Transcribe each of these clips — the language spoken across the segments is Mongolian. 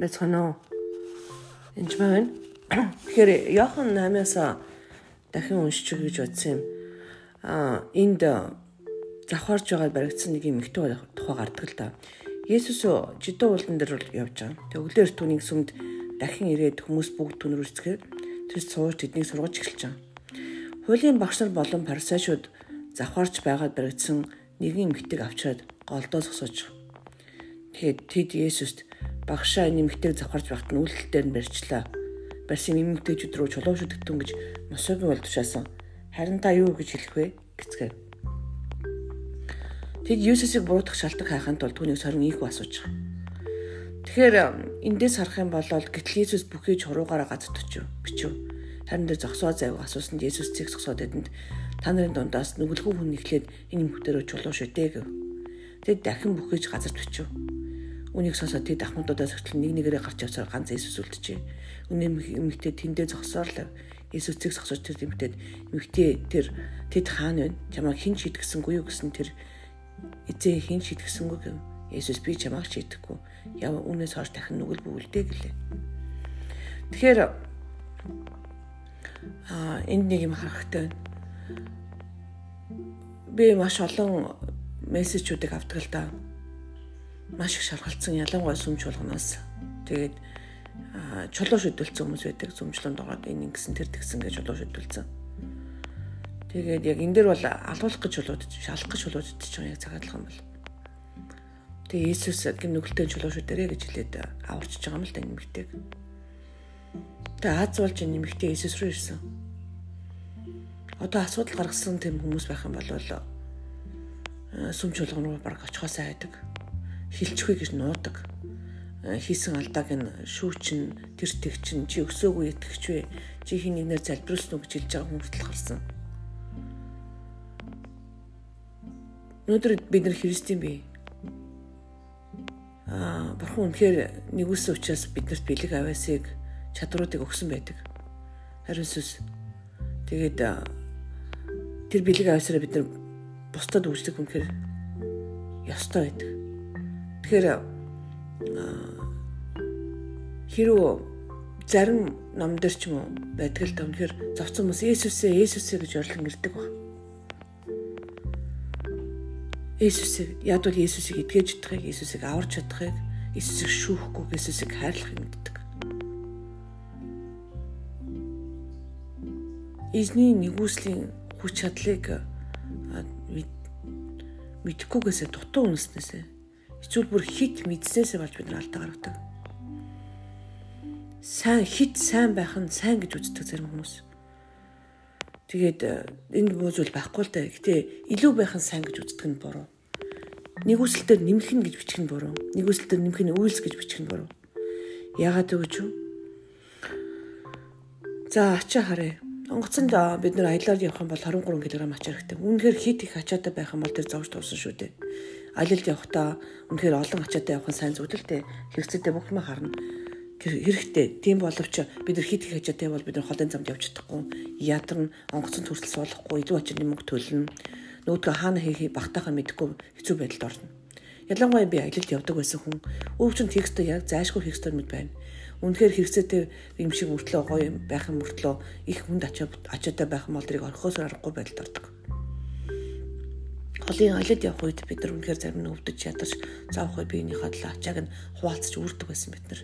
байцгаана уу? Энд байна. Тэгэхээр Йохан 8-аас дахин уншиж гэж бодсон юм. Аа энд завхарж байгаа баригдсан нэг юм ихтэй тухай гардаг л да. Есүс жидөө уулан дээр явж байгаа. Тэг өглөөр түүнийг сүмд дахин ирээд хүмүүс бүгд түн рүү ицгээд тэр сууж тэднийг сургаж эхэлж байгаа. Хуулийн багш нар болон парисеучуд завхарж байгаад баригдсан нэгэн эмэгтэйг авчираад голдоо зогсоож. Тэгээд тэд Есүст багшаа нэмэгтэйг завхарж байхад нь үйлдэлээр нь барьчлаа. Барьсан нэмэгтэйчүүд рүү чулуу шүтгтэн гэж мосогийн бол тушаасан. Харин та юу гэж хэлэх вэ? гэцгээ. Тэд Юсусыг буруутгах шалтгаан хайханд тулд түүнийг сорин ийхүү асууж байгаа. Тэгэхээр эндээс харах юм бол гэтэл Иесус бүхий чуруугаараа газар төчөв. Бичв. Харин дээр зогсоо зайг асуусанд Иесус цэг зогсоод идэнд та нарын дундаас нүгэлгүй хүн нэхлээд энэ нэмэгтэрөө чулуу шүтээ гэв. Тэд дахин бүхийж газар төчөв. Үнийг сонсоод тэд ахмадуудаас хөтлөн нэг нэгээрээ гарч явсаар ганц Иесус үлджээ. Үнэн эмэгтэй тэндээ зогсоорлоо. Иесус цэг зогсож тэр эмэгтэйд эмэгтэй тэр тэд хаана вэ? Чамайг хэн шийдгэсэнгүй юу гэсэн тэр эзээ хэн шийдгэсэнгүй гэв. Иесус би чамайг шийдэхгүй. Яв үнээс хойш дахин нүгэл бүгэлдээ гэлээ. Тэгэхээр а энд нэг юм харахтай байна. Би маш олон мессежүүдийг авдаг л даа маш их шаргалцсан ялангуяа сүмж болгоноос тэгээд чулуу шөдөлцсөн хүмүүс байдаг сүмжлэн дороод энэ ингэсэн тэр тэгсэн гэж чулуу шөдөлцсөн. Тэгээд яг энэ дэр бол алуулах гэж чулуудж шалах гэж чулуудж байгаа яг цагаадлах юм бол. Тэгээд Иесус гим нүгэлтэй чулуу шөдөрэй гэж хэлээд аварчж байгаа юм л да нэмэгтэйг. Тэгээд Аз болж нэмэгтэй Иесус рүү ирсэн. Одоо асуудал гаргасан тийм хүмүүс байх юм бол сүмж болгоно руу баг очихоосаа хайдаг хилчгүй гэж нуудаг. Э, хийсэн алдааг нь шүүчин, тэр тэгчин чи өсөөгүй итгэж вэ? Чи хин нэгнээр залбиулсан уу гэж хэлж байгаа хүмүүст гарсан. Өнөөдөр бид нар христийн бий. Аа, бурхан үнэхээр нэгүсэн учраас биднэрт бэлэг аваасыг чадруудыг өгсөн байдаг. Харин сүс тэгээд тэр бэлэг аваасаараа бид нар бусдад үүсдэг үнэхээр ёстой байдаг. Тэгэхээр хэрүү зарим ном дээр ч юм уу байдаг л да үнэхээр зовцсон хүмүүс Есүсээ Есүсээ гэж орлон ирдэг баг. Есүсийг ядвал Есүсийг эдгэж чадахыг, Есүсийг аварч чадахыг, Есүсийг шүүхгүй, Есүсийг хайрлахыг мэддэг. Эзний нэгүслийн хүч чадлыг мэдхгүйгээсээ дутуу үнснээсээ Эсвэл бүр хит мэдснээсээ болж бид нар алдаа гаргадаг. Сайн хит сайн байх нь сайн гэж үздэг зарим хүмүүс. Тэгээд э, энэ бүзүүл байхгүй л да. Гэтэ илүү байх нь сайн гэж үздэг нь буруу. Нэг үсэлтээр нэмэх нь гэж бичих нь буруу. Нэг үсэлтээр нэмэх нь үйлс гэж бичих нь буруу. Яагаад вэ гэж юу? За ачаа харъя. Онгоцонд бид нар аялаар явах юм бол 23 кг ачаа хэрэгтэй. Үүнхээр хит их ачаатай байх юм бол тэр зовж туусан шүү дээ аялалд явахдаа үнэхээр олон ачаатай явах нь сайн зүйл л дээ. Хэрэгцээтэй бүх юм харна. Хэрэгтэй. Тийм боловч бид нар хит их ачаатай бол бид нар холын замд явж чадахгүй. Ядарна, онгоцон төрөл суулгахгүй, илүү ачааны мөнгө төлнө. Нөгөөдгөө хаана хийхийг багтаахаа мэдэхгүй хэцүү байдалд орно. Ялангуяа би аялалд явдаг байсан хүн өвчин текстөө яг зайлшгүй хийх ёстой мэд байна. Үнэхээр хэрэгцээтэй юм шиг мөртлөө гоё байх юм мөртлөө их хүнд ачаатай байх юм бол тэрийг орхихоос аргагүй байдалд ордог холын аялалд явах үед бид нар үнэхээр зарим нь өвдөж ядаж заавхай биенийхээ талаа ачааг нь хуваалцаж үрдэг байсан бид нар.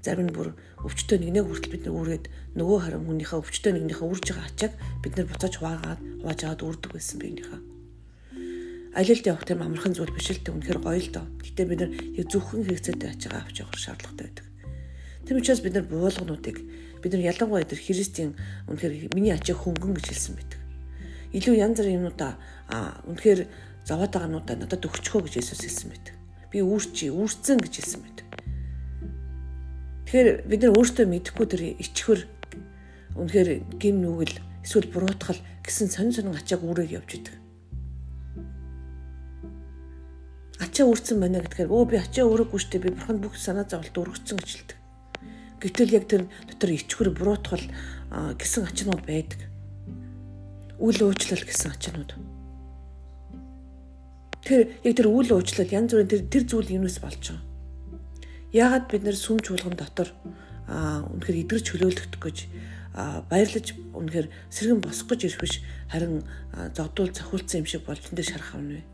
Зарим нь бүр өвчтөө нэгнээ хүртэл бид нар үүргээд нөгөө харин хүнийхээ өвчтөө нэгнийхээ үрж байгаа ачааг бид нар буцааж хуваагаад хувааж аваад үрдэг байсан биенийхээ. Аялалд явах тийм амархан зүйл биш л дээ үнэхээр гоё л доо. Гэтэ бид нар яг зөвхөн хэрэгцээтэй ачаагаа авч явах шаардлагатай байдаг. Тийм учраас бид нар буулгануудыг бид нар ялангуяа тэр христийн үнэхээр миний ачааг хөнгөн гэж хэлсэн байдаг илүү янз бүрийн юмнуудаа үнэхээр зовоод байгаануудаа надад өгчхөө гэж Есүс хэлсэн байдаг. Би үүрчи, үүрцэн гэж хэлсэн байдаг. Тэгэхээр бид нар өөртөө мэдэхгүй тэр ичхэр үнэхээр гим нүгэл эсвэл буруутгал гэсэн сонин сонин ачааг үүрэг явж идэг. Ачаа үүрцэн байна гэдгээр өө би ачаа өөрөөгүй штэ би бурханд бүх санаа зовлт өргөцсөн гэж хэлдэг. Гэтэл яг тэр дотор ичхэр буруутгал гэсэн ачаанууд байдаг үл уучлал гэсэн ачаанууд. Тэр яг тэр үл уучлал янз бүрийн тэр тэр зүйл юунаас болж байгаа. Яагаад бид нэр сүм чуулган дотор аа үнэхээр идэрч хөлөөлөгдөх гэж баярлаж үнэхээр сэргэн босох гэж ирэх биш харин зодуул цохиулсан юм шиг болж энэ шарах авна вэ?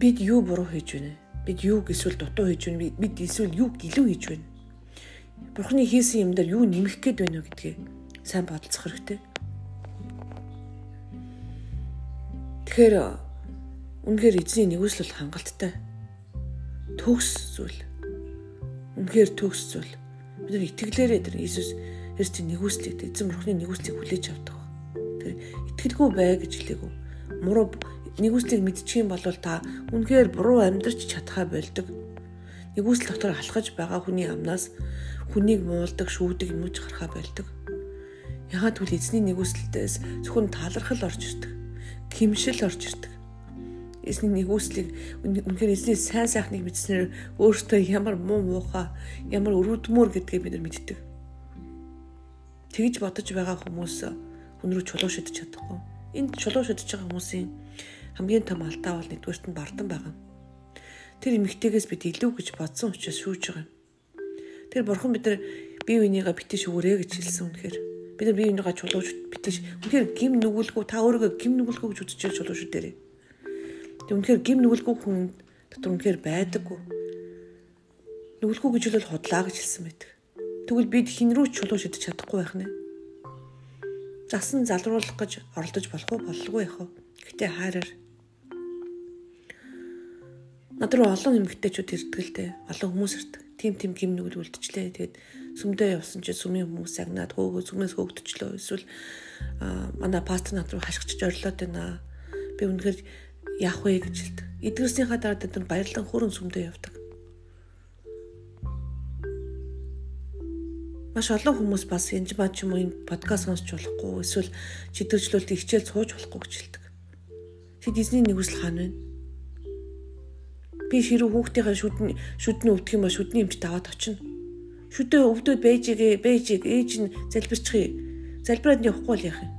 бид юу буруу хийж байна? Бид юу эсвэл дутуу хийж байна? Бид эсвэл юу илүү хийж байна? Бурхны хийсэн юм дээр юу нэмэх гээд байна вэ гэдгийг сайн бодолцох хэрэгтэй. Тэгэхээр үнэхээр эзний нэгүсэл бол хангалттай. Төгс зүйл. Үнэхээр төгс зүйл. Бид нар итгэлээрээ тэр Иесус Христийн нэгүслийг эзэн бурхны нэгүслийг хүлээж авдаг. Тэр итгэлгүй бай гэж хэлээгүү. Муруу нэгүслийг мэдчих юм бол та үнэхээр буруу амьдрч чадхаа болдог. Нэгүсэл дотор алхаж байгаа хүний амнаас хүнийг муулдаг, шүүдэг юмж гарахаа болдог. Ягаад гэвэл эзний нэгүсэлтээс зөвхөн талархал орж ирдэг. Гимшил орж ирдэг. Эзний нэгүслийг үнэхээр эзний сайн сайхныг мэдснээр өөртөө ямар муу муухай, ямар өрөвдмөр гэдгээ бид нар мэддэг. Тэгж бодож байгаа хүмүүс рүү чулуу шидэж чадахгүй. Энд чулуу шидэж байгаа хүмүүсийн хамгийн том алдаа бол нэгдүгээрт нь бардан байгаа. Тэр эмэгтэйгээс бид илүү гэж бодсон учраас шүүж байгаа юм. Тэр бурхан бид нар бие бинийгаа битэж өгөөрэй гэж хэлсэн үнэхээр. Бид нар бие бинийгаа чулууж битэж үнэхээр гим нүгэлгүй та өөрийгөө гим нүгэлгүй гэж үзчихэл чулууж дээрээ. Тэг үнэхээр гим нүгэлгүй хүн дотор үнэхээр байдаггүй. Нүгэлгүй гэж бол худлаа гэж хэлсэн байдаг. Тэгвэл бид хин рүү чулуу шидэж чадахгүй байх нэ. Засан залруулах гэж оролдож болох уу боллгүй яах вэ? Гэтэ хайраар Над руу олон эмэгтэйчүүд ирдэг л дээ. Олон хүмүүс ирдэг. Тим тим гим нүгэл үлдчихлээ. Тэгээд сүмдээ явсан чи сүмийн хүмүүс агнаад хөөгөө сүмээс хөөгдчихлөө. Эсвэл манай пастор над руу хашгичж орлоод байна. Би үнэхээр яах вэ гэж хэлдэг. Эдгэрснийхаа дараа тэд баярлан хүрэн сүмдээ явдаг. Маш олон хүмүүс бас янж маа ч юм уу энэ подкаст сонсч болохгүй эсвэл чидэржлүүлэлт хичээл сууж болохгүй гэж хэлдэг. Тэд эзний нэгүсэл хаана вэ? Би ширүү хүүхдийнхээ шүдний шүдний өвдөх юм ба шүдний эмчт аваад очино. Шүдээ өвдөд бэйжигээ бэйжиг ээж нь залбирчихъя. Залбираад явахгүй л яах юм.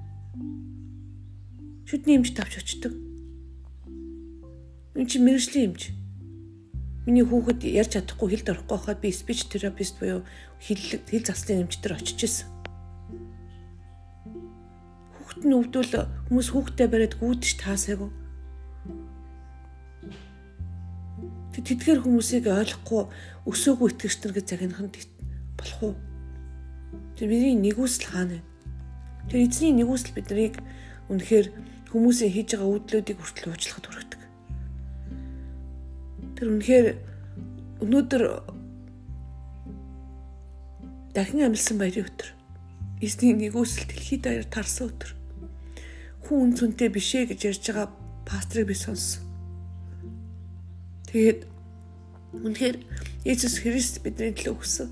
Шүдний эмчт авч очдөг. Энд чи мэрэгжлийн эмч. Миний хүүхэд ярьж чадахгүй хэлд орохгүй хахад би спич терапист буюу хэл хэл заслын эмчтэр очиж исэн. Хүүхэд нь өвдвөл хүмүүс хүүхдээ бариад гүйдэж таасаагүй тэдгээр хүмүүсийг ойлгохгүй өсөөгүй итгэгч нар гэж загнах нь болох уу? Тэр бидний нэгүсэл хаана вэ? Тэр эзний нэгүсэл биднийг үнэхээр хүмүүсийн хийж байгаа үйлдэлүүдийг хүртэл уучлахад хүргэдэг. Тэр үнэхээр өнөөдөр дахин амилсан баярын өдөр. Эзний нэгүсэл дэлхийд даяар тарсан өдөр. Хүн үнцэнтэй бишээ гэж ярьж байгаа пастрыг би сонссон. Тэгээд үнэхээр Иесус Христ бидний төлөө өгсөн.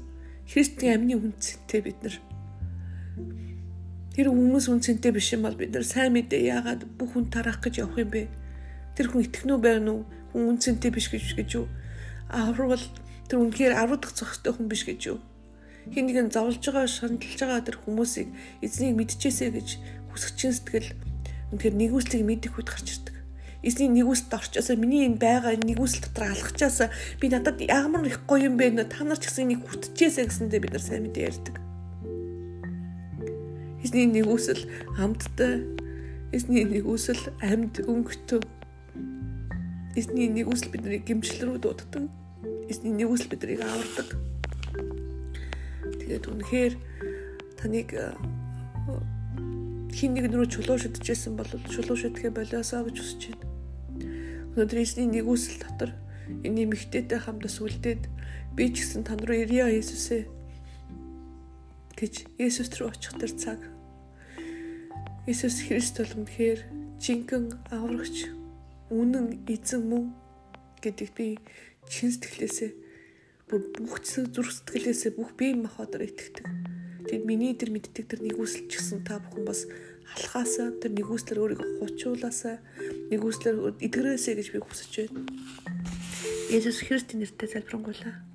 Христийн амны үнцэнтэй бид нар Тэр хүмүүс үнцэнтэй биш юм бол бид нар сайн мэдээ яагаад бүх хүн тарах гэж явах юм бэ? Тэр хүн итгэнүү байна уу? Хүн үнцэнтэй биш гэж гэж юу? Аврал тэр үнэхээр 10 дахь зохистой хүн биш гэж юу? Хин нэгэн зовлож байгаа шаналж байгаа тэр хүмүүсийг эзнийг мэдчихээсэ гэж хүсгчин сэтгэл үнэхээр нэгүслийг мэдэх үед гарч ирдэг эзний нэгүсэлд орчоосоо миний энэ байгаа нэгүсэл дотор алхачаасаа би надад ямар их гоё юм бэ нэ та нар ч гэсэн энийг хүртчихээсэ гэсэндээ бид нар сайн мэдээ ярьдаг. Эзний нэгүсэл хамттай эзний нэгүсэл амьд өнгөтөө эзний нэгүсэл бидний гимжил рүү дууддаг. Эзний нэгүсэл биднийг авардаг. Тэгээд үнэхээр таныг хин нэг рүү чулуу шидчихсэн бол чулуу шидгээ болиосоо гэж хүсэж байна. Өнөөдөр эзний нэгүсэл дотор энэ эмэгтэйтэй хамтас үлдээд би ч гэсэн тань руу ирье Иесусээ гэж Иесус рүү очих тэр цаг. Иесус Христ бол үнэхээр жинхэнэ аврагч үнэн эзэн мөн гэдэгт би чин сэтгэлээсээ бүр бүх зүрх сэтгэлээсээ бүх бие махбодоор итгэдэг. Тэгэд миний тэр мэддэг тэр нэгүсэл ч гэсэн та бүхэн бас алхаасаа тэр нэгүслэр өөрийгөө хучуулаасаа нэгүслэр эдгэрээсэй гэж би хүсэж байна. Есүс Христийн нэрээр залбирanгуйлаа.